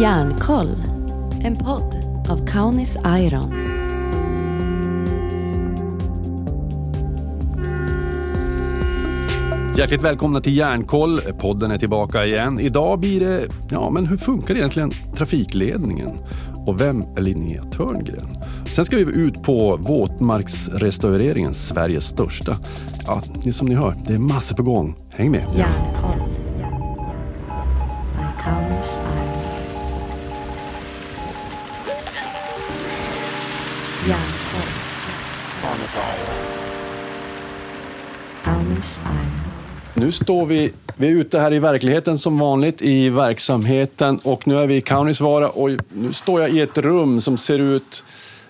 Järnkoll, en podd av Kaunis Iron. Hjärtligt välkomna till Järnkoll. Podden är tillbaka igen. Idag blir det, ja men hur funkar egentligen trafikledningen? Och vem är Linnea Törngren? Sen ska vi ut på våtmarksrestaureringen, Sveriges största. Ja, som ni hör, det är massor på gång. Häng med! Järnkoll. Nu står vi, vi är ute här i verkligheten som vanligt i verksamheten och nu är vi i Kaunisvaara och nu står jag i ett rum som ser ut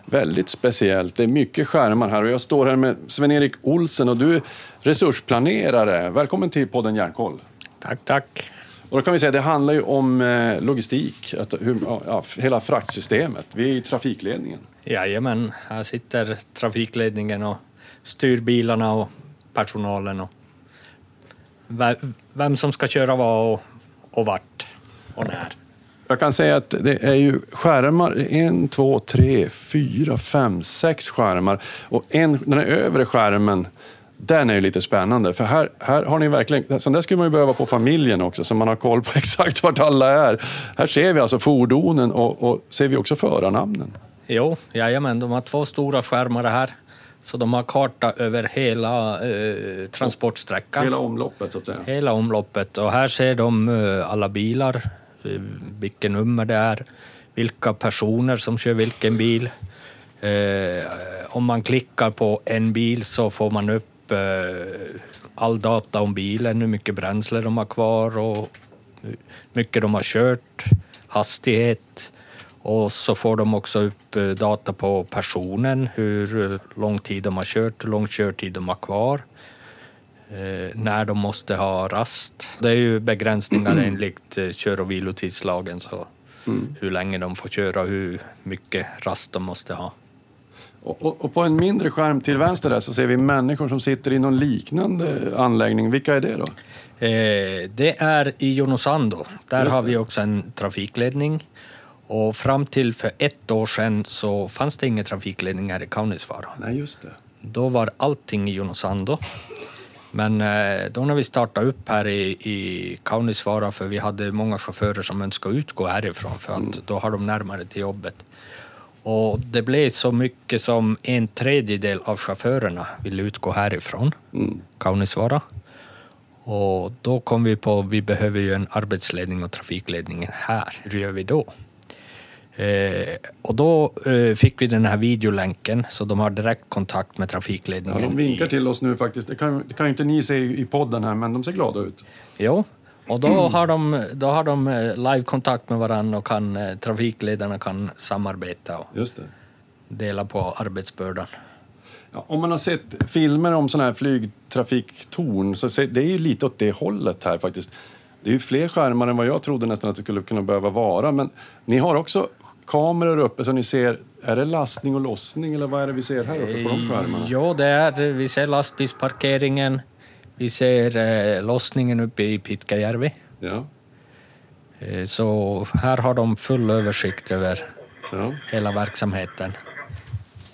väldigt speciellt. Det är mycket skärmar här och jag står här med Sven-Erik Olsen och du är resursplanerare. Välkommen till podden Järnkoll. Tack, tack. Och då kan vi säga, det handlar ju om eh, logistik, att, hur, ja, hela fraktsystemet. Vi är i trafikledningen. Jajamän, här sitter trafikledningen och styr bilarna och personalen och ve- vem som ska köra vad och, och vart och när. Jag kan säga att det är ju skärmar, en, två, tre, fyra, fem, sex skärmar. Och en, den här övre skärmen, den är ju lite spännande. För här, här har ni verkligen, sånt där skulle man ju behöva på familjen också, så man har koll på exakt vart alla är. Här ser vi alltså fordonen och, och ser vi också förarnamnen. Jo, jajamän, de har två stora skärmar här. Så de har karta över hela eh, transportsträckan. Hela omloppet så att säga. Hela omloppet. Och här ser de eh, alla bilar, eh, vilket nummer det är, vilka personer som kör vilken bil. Eh, om man klickar på en bil så får man upp eh, all data om bilen, hur mycket bränsle de har kvar och hur mycket de har kört, hastighet. Och så får de också upp eh, data på personen, hur eh, lång tid de har kört, hur lång körtid de har kvar när de måste ha rast. Det är ju begränsningar enligt eh, kör och vilotidslagen, så hur länge de får köra och hur mycket rast de måste ha. Och, och, och på en mindre skärm till vänster där så ser vi människor som sitter i någon liknande anläggning. Vilka är det då? Eh, det är i Jonosando. Där har vi också en trafikledning. Och fram till för ett år sedan så fanns det ingen trafikledning här i Kaunisvaara. Nej, just det. Då var allting i Jonosando. Men eh, då när vi startade upp här i, i Kaunisvaara, för vi hade många chaufförer som önskade utgå härifrån, för att då har de närmare till jobbet. Och det blev så mycket som en tredjedel av chaufförerna ville utgå härifrån, Kaunisvaara. Och då kom vi på att vi behöver ju en arbetsledning och trafikledning här. Hur gör vi då? Eh, och då eh, fick vi den här videolänken, så de har direkt kontakt med Ja, trafikledningen. de vinkar till oss nu faktiskt. Det kan, det kan inte ni se i i podden här, men de ser glada ut. Jo, och då har de, då har de eh, live-kontakt med varandra och kan, eh, trafikledarna kan samarbeta och dela på arbetsbördan. Ja, om man har sett filmer om sådana här flygtrafiktorn så det är ju lite åt det hållet här faktiskt. Det är ju fler skärmar än vad jag trodde nästan att det skulle kunna behöva vara. Men ni har också kameror uppe så ni ser, är det lastning och lossning eller vad är det vi ser här uppe på de skärmarna? Ja, det är, vi ser lastbilsparkeringen, vi ser eh, lossningen uppe i Pitkäjärvi. Ja. Eh, så här har de full översikt över ja. hela verksamheten.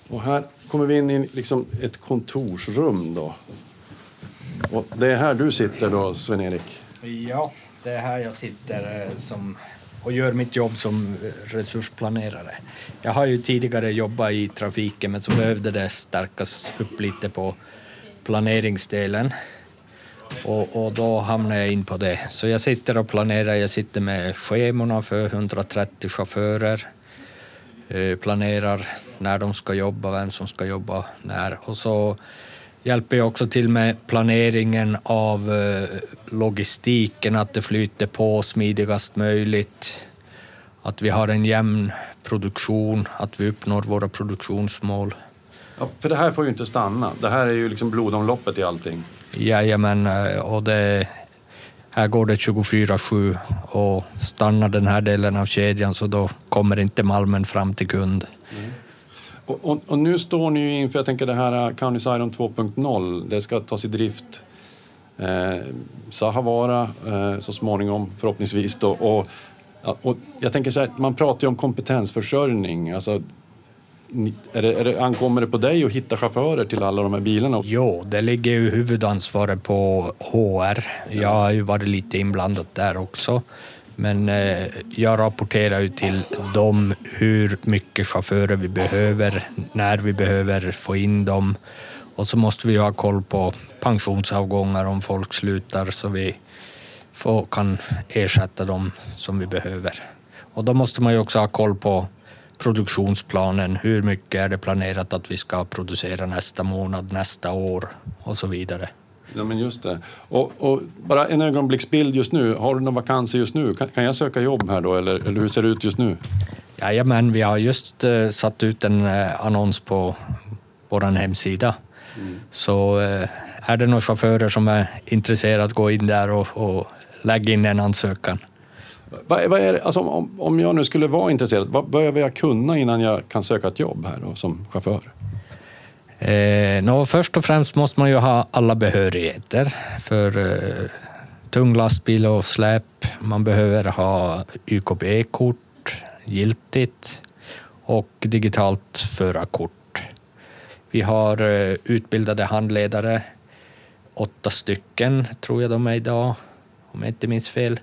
Och här kommer vi in i liksom ett kontorsrum då. Och det är här du sitter då, Sven-Erik? Ja, det är här jag sitter eh, som, och gör mitt jobb som eh, resursplanerare. Jag har ju tidigare jobbat i trafiken men så behövde det stärkas upp lite på planeringsdelen. Och, och då hamnar jag in på det. Så jag sitter och planerar, jag sitter med schemorna för 130 chaufförer. Eh, planerar när de ska jobba, vem som ska jobba när. Och så hjälper jag också till med planeringen av eh, logistiken, att det flyter på smidigast möjligt. Att vi har en jämn produktion, att vi uppnår våra produktionsmål. Ja, för det här får ju inte stanna. Det här är ju liksom blodomloppet i allting. Jajamän, eh, och det, här går det 24-7 och stannar den här delen av kedjan så då kommer inte malmen fram till kund. Och, och, och nu står ni ju inför, jag tänker det här Kaunis Iron 2.0, det ska tas i drift eh, Sahavaara eh, så småningom förhoppningsvis då. Och och jag tänker så här, man pratar ju om kompetensförsörjning. Alltså, är det, är det, ankommer det på dig att hitta chaufförer till alla de här bilarna? Jo, det ligger ju huvudansvaret på HR. Jag har ju varit lite inblandad där också. Men eh, jag rapporterar ju till dem hur mycket chaufförer vi behöver, när vi behöver få in dem. Och så måste vi ju ha koll på pensionsavgångar om folk slutar så vi får, kan ersätta dem som vi behöver. Och då måste man ju också ha koll på produktionsplanen. Hur mycket är det planerat att vi ska producera nästa månad, nästa år och så vidare. Ja, men just det. Och, och bara en ögonblicksbild just nu. Har du några vakanser just nu? Kan, kan jag söka jobb här då, eller, eller hur ser det ut just nu? Jajamän, vi har just eh, satt ut en eh, annons på vår hemsida. Så eh, är det några chaufförer som är intresserade att gå in där och, och lägga in en ansökan. Vad, vad är det, alltså, om, om jag nu skulle vara intresserad, vad behöver jag kunna innan jag kan söka ett jobb här då, som chaufför? Eh, no, först och främst måste man ju ha alla behörigheter för eh, tung lastbil och släp. Man behöver ha YKB-kort, giltigt och digitalt förarkort. Vi har eh, utbildade handledare, åtta stycken tror jag de är idag, om jag inte minns fel.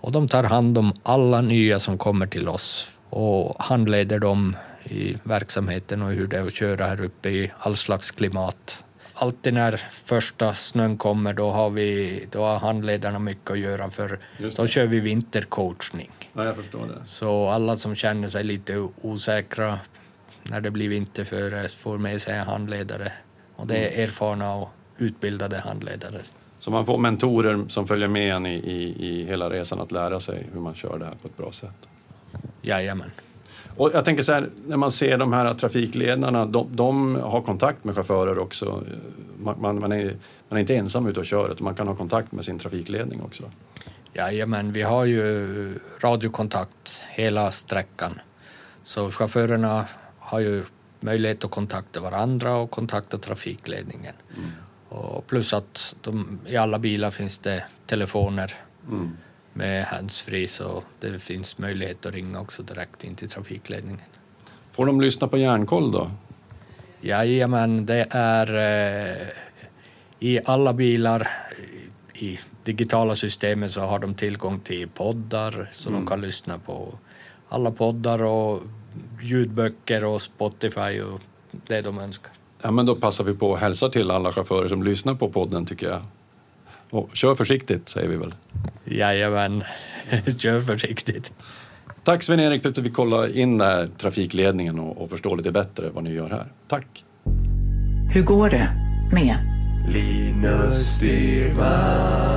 Och de tar hand om alla nya som kommer till oss och handleder dem i verksamheten och hur det är att köra här uppe i all slags klimat. Alltid när första snön kommer då har, vi, då har handledarna mycket att göra för då kör vi vintercoachning. Ja, jag förstår det. Så alla som känner sig lite osäkra när det blir vinterföre får med sig en handledare. Och det är erfarna och utbildade handledare. Så man får mentorer som följer med en i, i, i hela resan att lära sig hur man kör det här på ett bra sätt. Jajamän. Och jag tänker så här, när man ser de här trafikledarna, de, de har kontakt med chaufförer också. Man, man, man, är, man är inte ensam ute och kör, utan man kan ha kontakt med sin trafikledning också. Jajamän, vi har ju radiokontakt hela sträckan. Så chaufförerna har ju möjlighet att kontakta varandra och kontakta trafikledningen. Och plus att de, i alla bilar finns det telefoner med handsfree så det finns möjlighet att ringa också direkt in till trafikledningen. Får de lyssna på Järnkoll då? Jajamän, det är eh, i alla bilar i, digitala systemet så har de tillgång till poddar så de kan lyssna på alla poddar och ljudböcker och Spotify och det de önskar. Ja, men då passar vi på att hälsa till alla chaufförer som lyssnar på podden tycker jag. Och kör försiktigt säger vi väl. Jajamän, kör försiktigt. Tack Sven-Erik för att du fick kolla in här trafikledningen och, och förstå lite bättre vad ni gör här. Tack! Hur går det med Linus Styrman,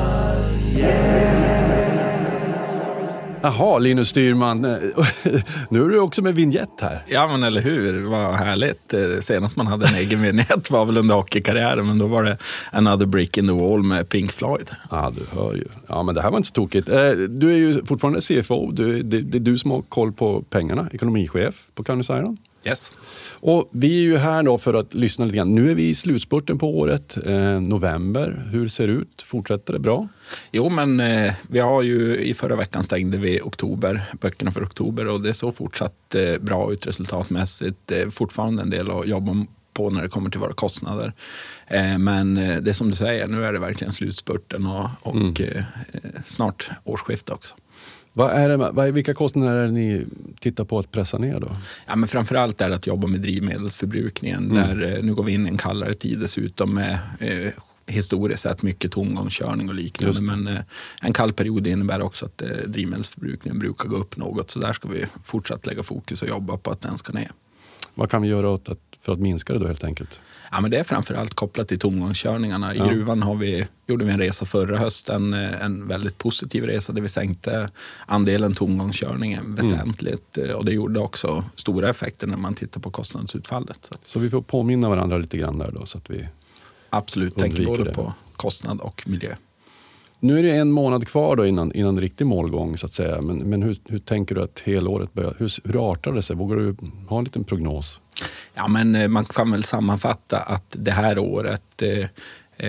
Jaha, Linus Styrman. Nu är du också med vignett här. Ja, men eller hur. Vad härligt. Eh, Senast man hade en egen vignett var väl under hockeykarriären, men då var det Another Brick in the Wall med Pink Floyd. Ja, du hör ju. Ja, men det här var inte så tokigt. Eh, Du är ju fortfarande CFO. Du, det, det är du som har koll på pengarna, ekonomichef på County Iron. Yes. Och vi är ju här då för att lyssna lite grann. Nu är vi i slutspurten på året, eh, november. Hur ser det ut? Fortsätter det bra? Jo, men eh, vi har ju i förra veckan stängde vi oktober, böckerna för oktober och det såg fortsatt eh, bra ut resultatmässigt. Fortfarande en del att jobba på när det kommer till våra kostnader. Eh, men eh, det är som du säger, nu är det verkligen slutspurten och, och eh, snart årsskifte också. Vad är det, vad vilka kostnader är det ni tittar på att pressa ner då? Ja, men framförallt är det att jobba med drivmedelsförbrukningen. Där, eh, nu går vi in i en kallare tid dessutom med eh, historiskt sett mycket tomgångskörning och liknande. Men eh, en kall period innebär också att eh, drivmedelsförbrukningen brukar gå upp något. Så där ska vi fortsatt lägga fokus och jobba på att den ska ner. Vad kan vi göra åt att, för att minska det då helt enkelt? Ja, men det är framförallt kopplat till tomgångskörningarna. I Ja. gruvan har vi, gjorde vi en resa förra hösten, eh, en väldigt positiv resa där vi sänkte andelen tomgångskörningen väsentligt. Eh, Och det gjorde också stora effekter när man tittar på kostnadsutfallet. Så Så vi får påminna varandra lite grann där då. Så att vi... absolut, tänker både det. på kostnad och miljö. Nu är det en månad kvar då innan, innan riktig målgång så att säga. Men, men hur, hur tänker du att helåret börjar? Hur, hur artar det sig? Vågar du ha en liten prognos? Ja, men eh, man kan väl sammanfatta att det här året eh,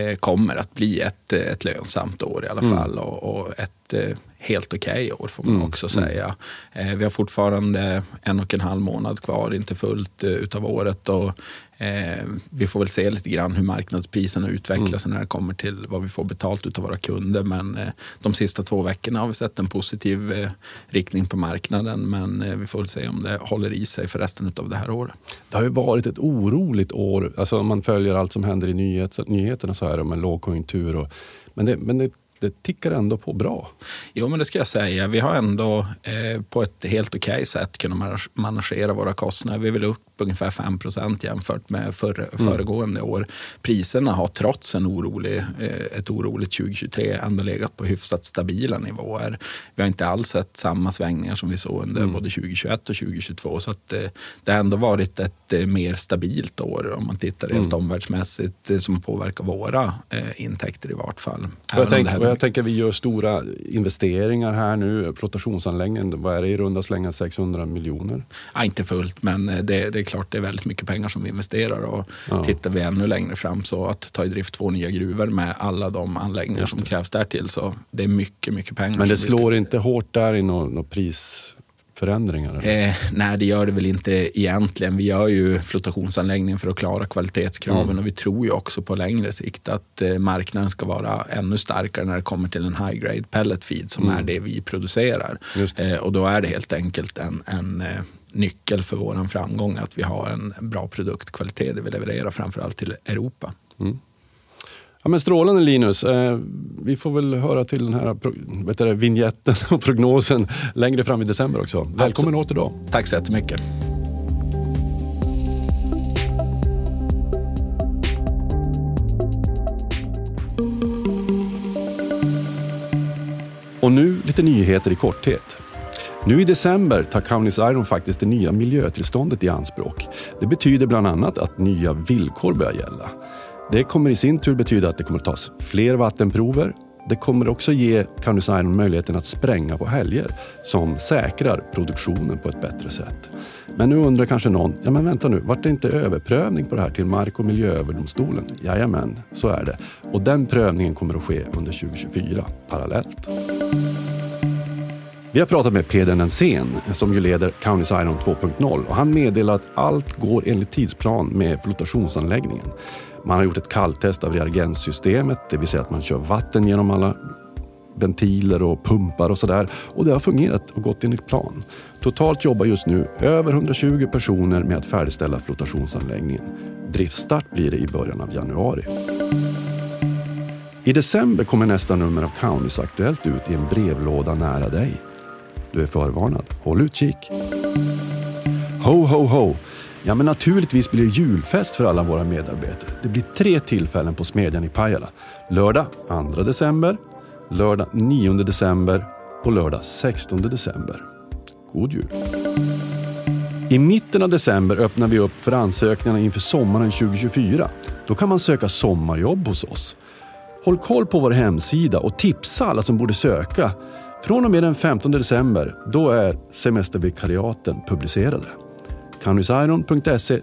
eh, kommer att bli ett, eh, ett lönsamt år i alla fall. Och, och ett helt okej okay år får man också säga. Eh, vi har fortfarande en och en halv månad kvar, inte fullt eh, utav året. Och, eh, vi får väl se lite grann hur marknadspriserna utvecklas mm. när det kommer till vad vi får betalt utav våra kunder. Men eh, de sista två veckorna har vi sett en positiv eh, riktning på marknaden. Men eh, vi får väl se om det håller i sig för resten av det här året. Det har ju varit ett oroligt år. Alltså om man följer allt som händer i nyhets, nyheterna så här om en lågkonjunktur. Och, men det, men det det tickar ändå på bra. Jo, men det ska jag säga. Vi har ändå eh, på ett helt okej okay sätt kunnat managera våra kostnader. Vi vill upp ungefär 5% jämfört med för, mm. föregående år. Priserna har trots en orolig, eh, ett oroligt 2023 ändå legat på hyfsat stabila nivåer. Vi har inte alls sett samma svängningar som vi såg under mm. både 2021 och 2022. Så att, eh, det har ändå varit ett eh, mer stabilt år om man tittar mm. omvärldsmässigt som påverkar våra intäkter i vart fall. Jag, tänk, här... jag tänker vi gör stora investeringar här nu. Flotationsanläggningen, vad är det i runda slängar 600 miljoner? Ja, inte fullt, men det, det är klart det är väldigt mycket pengar som vi investerar. Och ja. Tittar vi ännu längre fram så att ta i drift två nya gruvor med alla de anläggningar som krävs därtill. Så det är mycket, mycket pengar. Men det slår inte hårt där i någon, någon pris förändringar? Eh, nej, det gör det väl inte egentligen. Vi gör ju flotationsanläggningen för att klara kvalitetskraven mm. och vi tror ju också på längre sikt att eh, marknaden ska vara ännu starkare när det kommer till en high grade pellet feed som mm. är det vi producerar. Eh, och då är det helt enkelt en, en eh, nyckel för vår framgång att vi har en bra produktkvalitet det vi levererar framförallt till Europa. Mm. Ja, men strålande Linus. Eh, vi får väl höra till den här vet du, vignetten och prognosen längre fram i december också. Välkommen Absolut. åter då. Tack så jättemycket. Och nu lite nyheter i korthet. Nu i december tar Kaunis Iron faktiskt det nya miljötillståndet i anspråk. Det betyder bland annat att nya villkor börjar gälla. Det kommer i sin tur betyda att det kommer att tas fler vattenprover. Det kommer också ge Kaunis Iron möjligheten att spränga på helger som säkrar produktionen på ett bättre sätt. Men nu undrar kanske någon, ja men vänta nu, vart det inte överprövning på det här till Mark och miljööverdomstolen? Jajamän, så är det. Och den prövningen kommer att ske under 2024 parallellt. Vi har pratat med Peder Nensén som ju leder Counties Iron 2.0 och han meddelar att allt går enligt tidsplan med flotationsanläggningen. Man har gjort ett kalltest av reagenssystemet, det vill säga att man kör vatten genom alla ventiler och pumpar och sådär. Och det har fungerat och gått enligt plan. Totalt jobbar just nu över 120 personer med att färdigställa flotationsanläggningen. Driftstart blir det i början av januari. I december kommer nästa nummer av Kaunis Aktuellt ut i en brevlåda nära dig. Du är förvarnad. Håll utkik. Ho, ho, ho! Ja, men naturligtvis blir det julfest för alla våra medarbetare. Det blir tre tillfällen på Smedjan i Pajala. Lördag 2 december, lördag 9 december och lördag 16 december. God jul! I mitten av december öppnar vi upp för ansökningarna inför sommaren 2024. Då kan man söka sommarjobb hos oss. Håll koll på vår hemsida och tipsa alla som borde söka från och med den 15 december, då är semestervikariaten publicerade canvisiron.se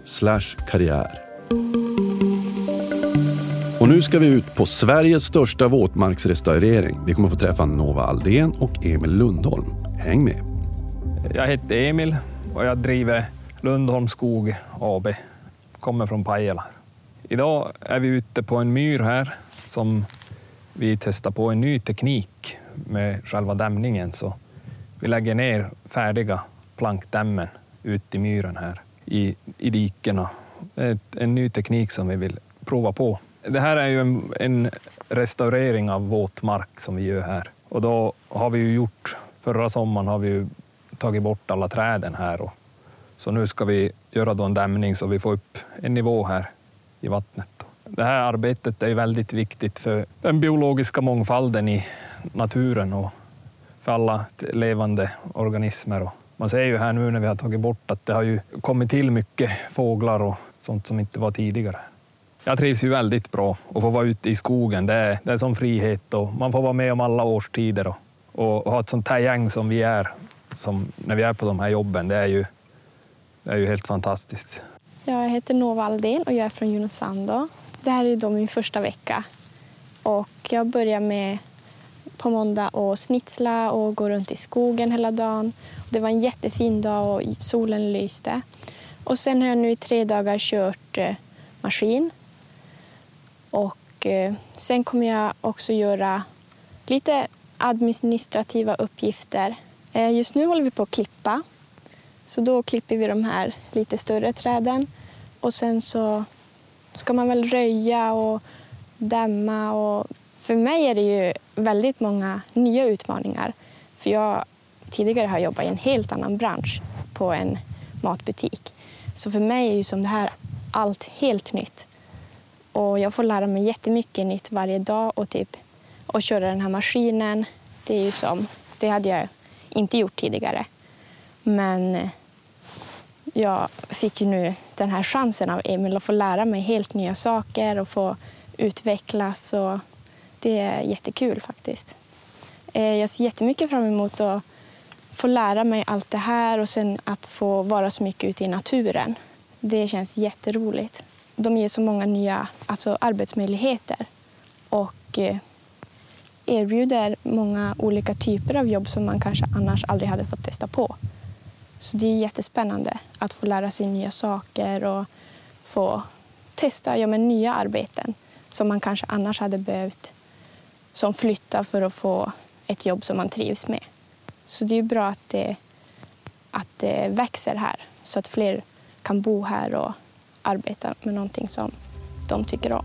karriär. Och nu ska vi ut på Sveriges största våtmarksrestaurering. Vi kommer få träffa Nova Aldén och Emil Lundholm. Häng med! Jag heter Emil och jag driver Lundholm Skog AB. Kommer från Pajala. Idag är vi ute på en myr här som vi testar på en ny teknik med själva dämningen. Så vi lägger ner färdiga plankdämmen ut i myren här i, i dikena. Det är en ny teknik som vi vill prova på. Det här är ju en, en restaurering av våtmark som vi gör här. Och då har vi ju gjort, förra sommaren har vi ju tagit bort alla träden här. Och, så nu ska vi göra då en dämning så vi får upp en nivå här i vattnet. Det här arbetet är väldigt viktigt för den biologiska mångfalden i naturen och för alla levande organismer man ser ju här nu när vi har tagit bort att det har ju kommit till mycket fåglar och sånt som inte var tidigare. Jag trivs ju väldigt bra att få vara ute i skogen. Det är, det är som frihet och man får vara med om alla årstider och, och ha ett sånt här gäng som vi är som när vi är på de här jobben. Det är ju, det är ju helt fantastiskt. Jag heter Nova Aldén och jag är från Junosando. Det här är då min första vecka och jag börjar med på måndag och snitsla och gå runt i skogen hela dagen. Det var en jättefin dag och solen lyste. Och sen har jag nu i tre dagar kört eh, maskin. Och eh, sen kommer jag också göra lite administrativa uppgifter. Eh, just nu håller vi på att klippa. Så då klipper vi de här lite större träden. Och sen så ska man väl röja och dämma. Och för mig är det ju väldigt många nya utmaningar. För jag tidigare har jobbat i en helt annan bransch på en matbutik. Så för mig är ju som det här allt helt nytt. Och jag får lära mig jättemycket nytt varje dag och typ och köra den här maskinen. Det är ju som, det hade jag inte gjort tidigare. Men eh, jag fick ju nu den här chansen av Emil att få lära mig helt nya saker och få utvecklas. Och det är jättekul faktiskt. Eh, jag ser jättemycket fram emot att få lära mig allt det här och sen att få vara så mycket ute i naturen. Det känns jätteroligt. De ger så många nya alltså, arbetsmöjligheter och eh, erbjuder många olika typer av jobb som man kanske annars aldrig hade fått testa på. Så det är jättespännande att få lära sig nya saker och få testa ja, men nya arbeten som man kanske annars hade behövt som flytta för att få ett jobb som man trivs med. Så det är bra att det, att det växer här så att fler kan bo här och arbeta med någonting som de tycker om.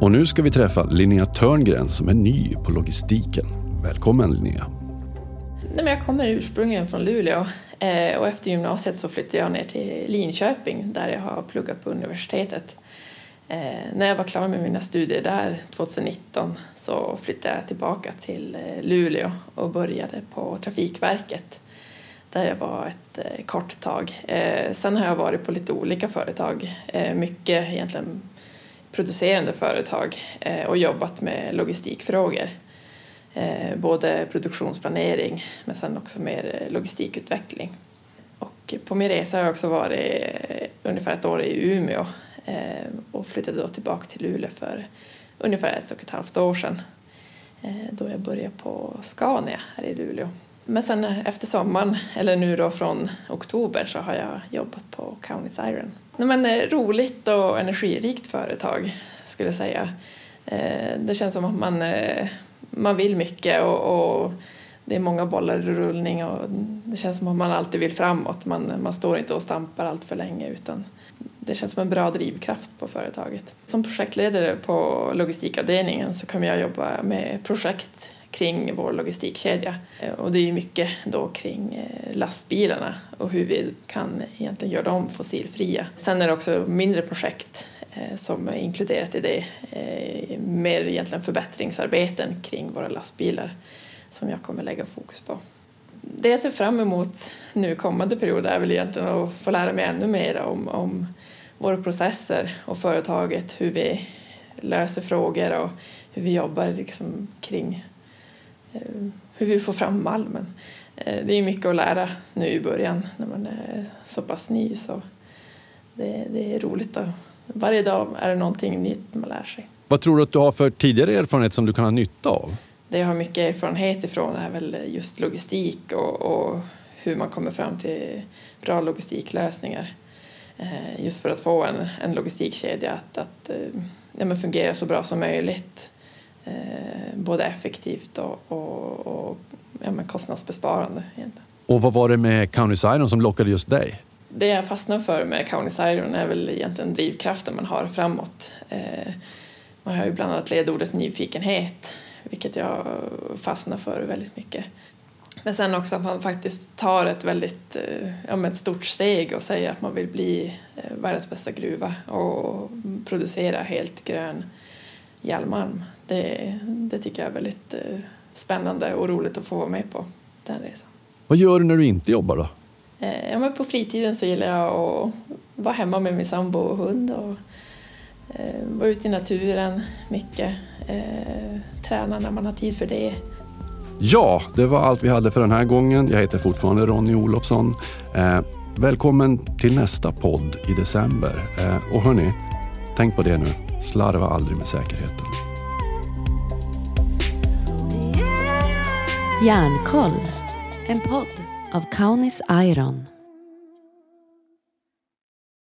Och nu ska vi träffa Linnea Törngren som är ny på logistiken. Välkommen Linnea. Nej, men jag kommer ursprungligen från Luleå eh, och efter gymnasiet så flyttade jag ner till Linköping där jag har pluggat på universitetet. Eh, när jag var klar med mina studier där 2019 så flyttade jag tillbaka till eh, Luleå och började på Trafikverket där jag var ett eh, kort tag. Eh, sen har jag varit på lite olika företag, eh, mycket egentligen producerande företag eh, och jobbat med logistikfrågor. Eh, både produktionsplanering men sen också mer eh, logistikutveckling. Och på min resa har jag också varit eh, ungefär ett år i Umeå Eh, och flyttade då tillbaka till Luleå för ungefär ett och ett halvt år sedan eh, då jag började på Scania här i Luleå. Men sen efter sommaren, eller nu då från oktober, så har jag jobbat på Kaunis Iron. Men, eh, roligt och energirikt företag skulle jag säga. Det känns som att man man vill mycket och, och, det är många bollar i rullning och det känns som att man alltid vill framåt. Man, man står inte och stampar allt för länge utan det känns som en bra drivkraft på företaget. Som projektledare på logistikavdelningen så kommer jag jobba med projekt kring vår logistikkedja. Och det är mycket då kring eh, lastbilarna och hur vi kan egentligen göra dem fossilfria. Sen är det också mindre projekt eh, som är inkluderat i det. Eh, mer egentligen förbättringsarbeten kring våra lastbilar som jag kommer lägga fokus på. Det jag ser fram emot nu kommande period är väl egentligen att få lära mig ännu mer om, om våra processer och företaget, hur vi löser frågor och hur vi jobbar liksom kring eh, hur vi får fram malmen. Det är mycket att lära nu i början när man är så pass ny så det, det är roligt att varje dag är det någonting nytt man lär sig. Vad tror du att du har för tidigare erfarenhet som du kan ha nytta av? Det jag har mycket erfarenhet ifrån är väl just logistik och, och hur man kommer fram till bra logistiklösningar. Eh, just för att få en, en logistikkedja att, att eh, ja, fungera så bra som möjligt. Eh, både effektivt och, och, och ja, kostnadsbesparande. Egentligen. Och vad var det med County Iron som lockade just dig? det jag fastnar för med Kaunis Iron är väl egentligen drivkraften man har framåt. Man har ju bland annat ledordet nyfikenhet, vilket jag fastnar för väldigt mycket. Men sen också att man faktiskt tar ett väldigt eh, ja, ett stort steg och säger att man vill bli eh, världens bästa gruva och producera helt grön järnmalm. Det, det tycker jag är väldigt spännande och roligt att få vara med på den resan. Vad gör du när du inte jobbar då? Eh, ja, men på fritiden så gillar jag att vara hemma med min sambo och hund och eh, vara ute i naturen mycket. Eh, träna när man har tid för det. Ja, det var allt vi hade för den här gången. Jag heter fortfarande Ronny Olofsson. Eh, välkommen till nästa podd i december. Eh, och hörni, tänk på det nu. Slarva aldrig med säkerheten. Järnkoll, en podd av Kaunis Iron.